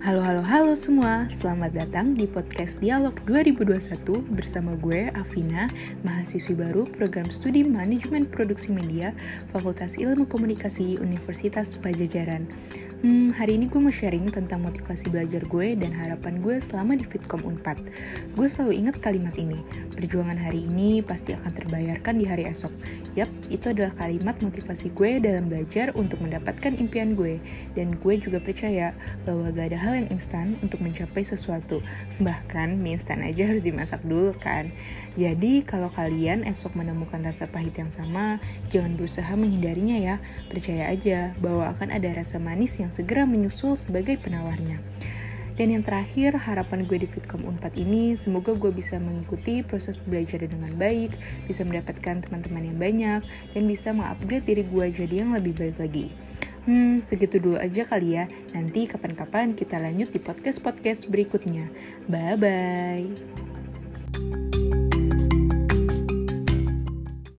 Halo halo halo semua, selamat datang di podcast Dialog 2021 bersama gue Afina, mahasiswi baru program studi Manajemen Produksi Media Fakultas Ilmu Komunikasi Universitas Pajajaran. Hmm, hari ini gue mau sharing tentang motivasi belajar gue dan harapan gue selama di Fitkom Unpad. Gue selalu ingat kalimat ini, perjuangan hari ini pasti akan terbayarkan di hari esok. Yap, itu adalah kalimat motivasi gue dalam belajar untuk mendapatkan impian gue. Dan gue juga percaya bahwa gak ada hal yang instan untuk mencapai sesuatu. Bahkan mie instan aja harus dimasak dulu kan. Jadi kalau kalian esok menemukan rasa pahit yang sama, jangan berusaha menghindarinya ya. Percaya aja bahwa akan ada rasa manis yang yang segera menyusul sebagai penawarnya. Dan yang terakhir, harapan gue di Fitcom Unpad ini, semoga gue bisa mengikuti proses belajar dengan baik, bisa mendapatkan teman-teman yang banyak, dan bisa mengupgrade diri gue jadi yang lebih baik lagi. Hmm, segitu dulu aja kali ya. Nanti kapan-kapan kita lanjut di podcast-podcast berikutnya. Bye-bye.